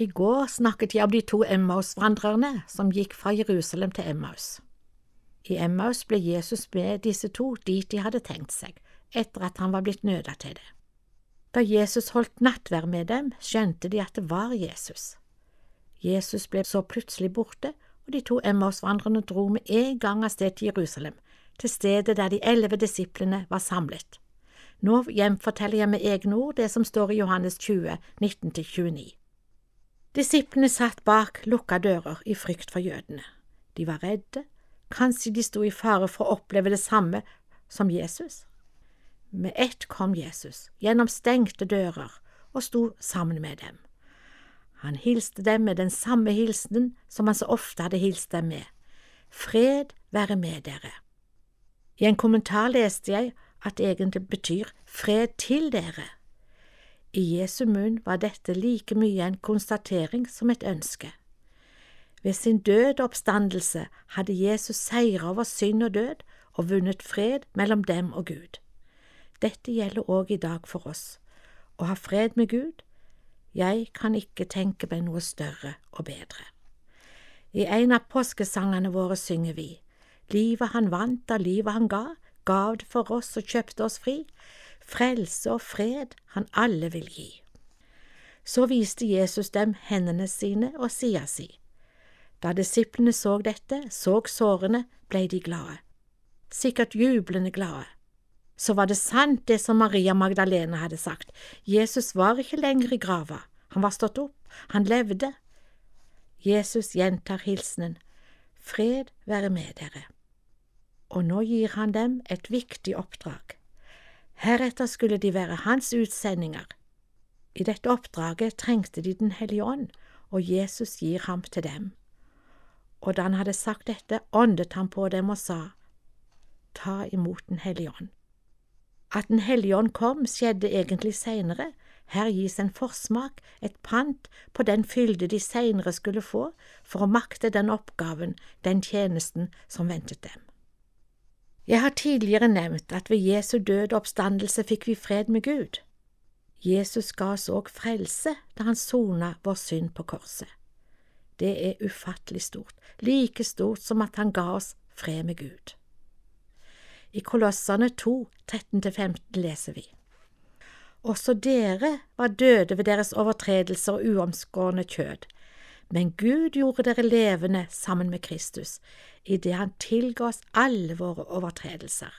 I går snakket jeg om de to Emmaus-vandrerne som gikk fra Jerusalem til Emmaus. I Emmaus ble Jesus med disse to dit de hadde tenkt seg, etter at han var blitt nøda til det. Da Jesus holdt nattverd med dem, skjønte de at det var Jesus. Jesus ble så plutselig borte, og de to Emmaus-vandrerne dro med en gang av sted til Jerusalem, til stedet der de elleve disiplene var samlet. Nå gjenforteller jeg med egne ord det som står i Johannes 20, 19–29. Disiplene satt bak lukka dører i frykt for jødene. De var redde, kanskje de sto i fare for å oppleve det samme som Jesus. Med ett kom Jesus, gjennom stengte dører, og sto sammen med dem. Han hilste dem med den samme hilsenen som han så ofte hadde hilst dem med. Fred være med dere. I en kommentar leste jeg at det egentlig betyr fred til dere. I Jesu munn var dette like mye en konstatering som et ønske. Ved sin død og oppstandelse hadde Jesus seira over synd og død og vunnet fred mellom dem og Gud. Dette gjelder òg i dag for oss. Å ha fred med Gud jeg kan ikke tenke meg noe større og bedre. I en av påskesangene våre synger vi Livet han vant av livet han ga, gav det for oss og kjøpte oss fri, frelse og fred han alle vil gi. Så viste Jesus dem hendene sine og sida si. Da disiplene så dette, så sårene, blei de glade, sikkert jublende glade så var det sant det som Maria Magdalena hadde sagt, Jesus var ikke lenger i grava, han var stått opp, han levde. Jesus gjentar hilsenen, Fred være med dere. Og nå gir han dem et viktig oppdrag. Heretter skulle de være hans utsendinger. I dette oppdraget trengte de Den hellige ånd, og Jesus gir ham til dem. Og da han hadde sagt dette, åndet han på dem og sa, Ta imot Den hellige ånd. At Den hellige ånd kom, skjedde egentlig seinere. Her gis en forsmak, et pant, på den fylde de seinere skulle få for å makte den oppgaven, den tjenesten som ventet dem. Jeg har tidligere nevnt at ved Jesu død og oppstandelse fikk vi fred med Gud. Jesus ga oss òg frelse da han sona vår synd på korset. Det er ufattelig stort, like stort som at han ga oss fred med Gud. I Kolossene 2, 13–15 leser vi. Også dere var døde ved deres overtredelser og uomskårne kjød, men Gud gjorde dere levende sammen med Kristus, idet Han tilga oss alle våre overtredelser.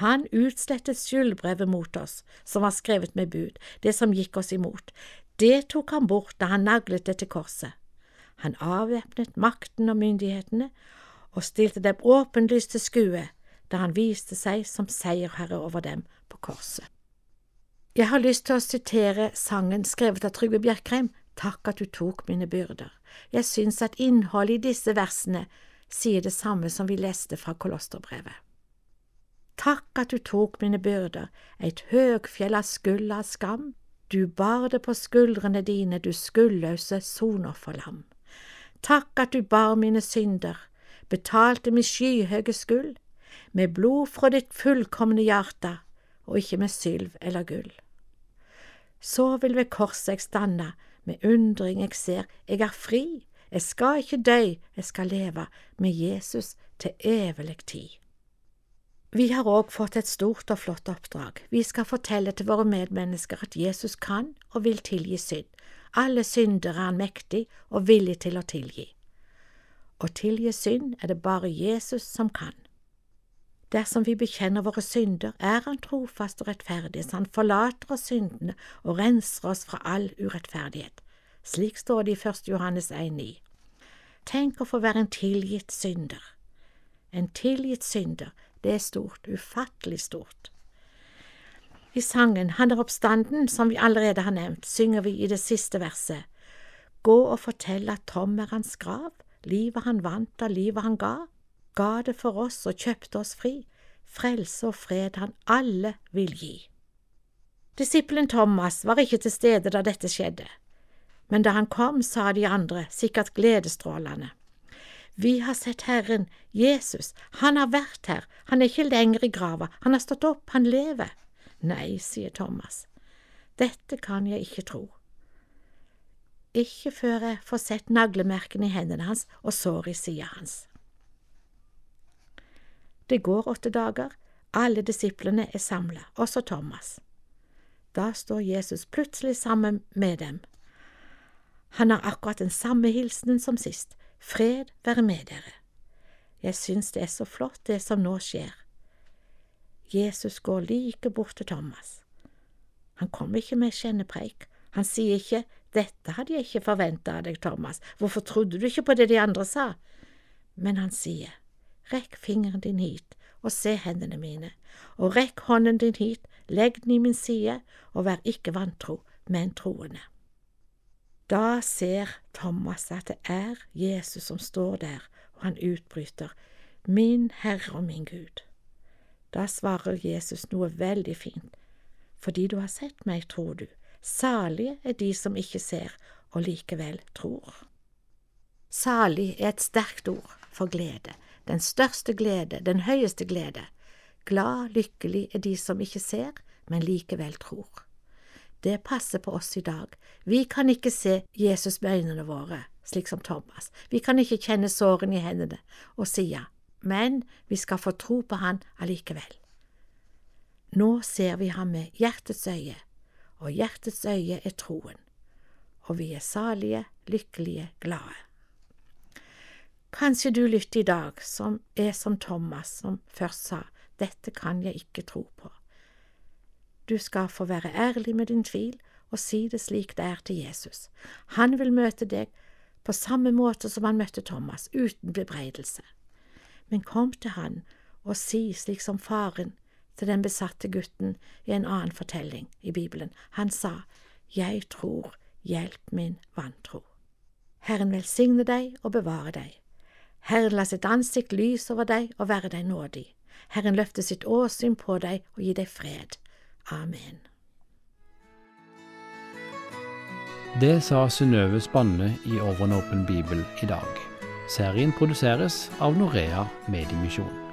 Han utslettet skyldbrevet mot oss, som var skrevet med bud, det som gikk oss imot. Det tok han bort da han naglet det til korset. Han avvæpnet makten og myndighetene og stilte dem åpenlyst til skue da han viste seg som seierherre over dem på korset. Jeg har lyst til å sitere sangen skrevet av Trygve Bjerkreim, Takk at du tok mine byrder. Jeg syns at innholdet i disse versene sier det samme som vi leste fra Kolosterbrevet. Takk at du tok mine byrder, eit høgfjell av skuld av skam, du bar det på skuldrene dine, du skuldløse sonofferlam. Takk at du bar mine synder, betalte min skyhøge skuld, med blod fra ditt fullkomne hjerte, og ikke med sylv eller gull. Så vil ved korset jeg standa, med undring jeg ser, jeg er fri, jeg skal ikke dø, jeg skal leve med Jesus til evig tid. Vi har òg fått et stort og flott oppdrag. Vi skal fortelle til våre medmennesker at Jesus kan og vil tilgi synd. Alle syndere er han mektig og villig til å tilgi. Å tilgi synd er det bare Jesus som kan. Dersom vi bekjenner våre synder, er Han trofast og rettferdig, så Han forlater oss syndene og renser oss fra all urettferdighet. Slik står det i 1. Johannes 1,9. Tenk å få være en tilgitt synder. En tilgitt synder, det er stort, ufattelig stort. I sangen Han er oppstanden, som vi allerede har nevnt, synger vi i det siste verset. Gå og fortell at Tom er hans grav, livet han vant og livet han ga ga det for oss og kjøpte oss fri, frelse og fred han alle vil gi. Disippelen Thomas var ikke til stede da dette skjedde, men da han kom, sa de andre, sikkert gledesstrålende. Vi har sett Herren, Jesus, han har vært her, han er ikke lenger i grava, han har stått opp, han lever. Nei, sier Thomas, dette kan jeg ikke tro. ikke før jeg får sett naglemerkene i hendene hans og sår i sida hans. Det går åtte dager, alle disiplene er samla, også Thomas. Da står Jesus plutselig sammen med dem. Han har akkurat den samme hilsenen som sist, fred være med dere. Jeg syns det er så flott det som nå skjer. Jesus går like bort til Thomas. Han kommer ikke med kjennepreik, han sier ikke dette hadde jeg ikke forventa av deg, Thomas, hvorfor trodde du ikke på det de andre sa? Men han sier, rekk fingeren din hit og se hendene mine, og rekk hånden din hit, legg den i min side, og vær ikke vantro, men troende. Da ser Thomas at det er Jesus som står der, og han utbryter, Min Herre og min Gud. Da svarer Jesus noe veldig fint, fordi du har sett meg, tror du, salige er de som ikke ser og likevel tror. Salig er et sterkt ord for glede, den største glede, den høyeste glede. Glad, lykkelig er de som ikke ser, men likevel tror. Det passer på oss i dag. Vi kan ikke se Jesus med øynene våre, slik som Thomas. Vi kan ikke kjenne sårene i hendene og sida, men vi skal få tro på Han allikevel. Nå ser vi ham med hjertets øye, og hjertets øye er troen, og vi er salige, lykkelige, glade. Kanskje du lytter i dag som er som Thomas, som først sa dette kan jeg ikke tro på. Du skal få være ærlig med din tvil og si det slik det er til Jesus. Han vil møte deg på samme måte som han møtte Thomas, uten bebreidelse. Men kom til han og si slik som faren til den besatte gutten i en annen fortelling i Bibelen. Han sa, Jeg tror, hjelp min vantro. Herren velsigne deg og bevare deg. Herren la sitt ansikt lyse over deg og være deg nådig. Herren løfte sitt åsyn på deg og gi deg fred. Amen. Det sa Synnøve Spanne i Over en åpen bibel i dag. Serien produseres av Norea Mediemisjon.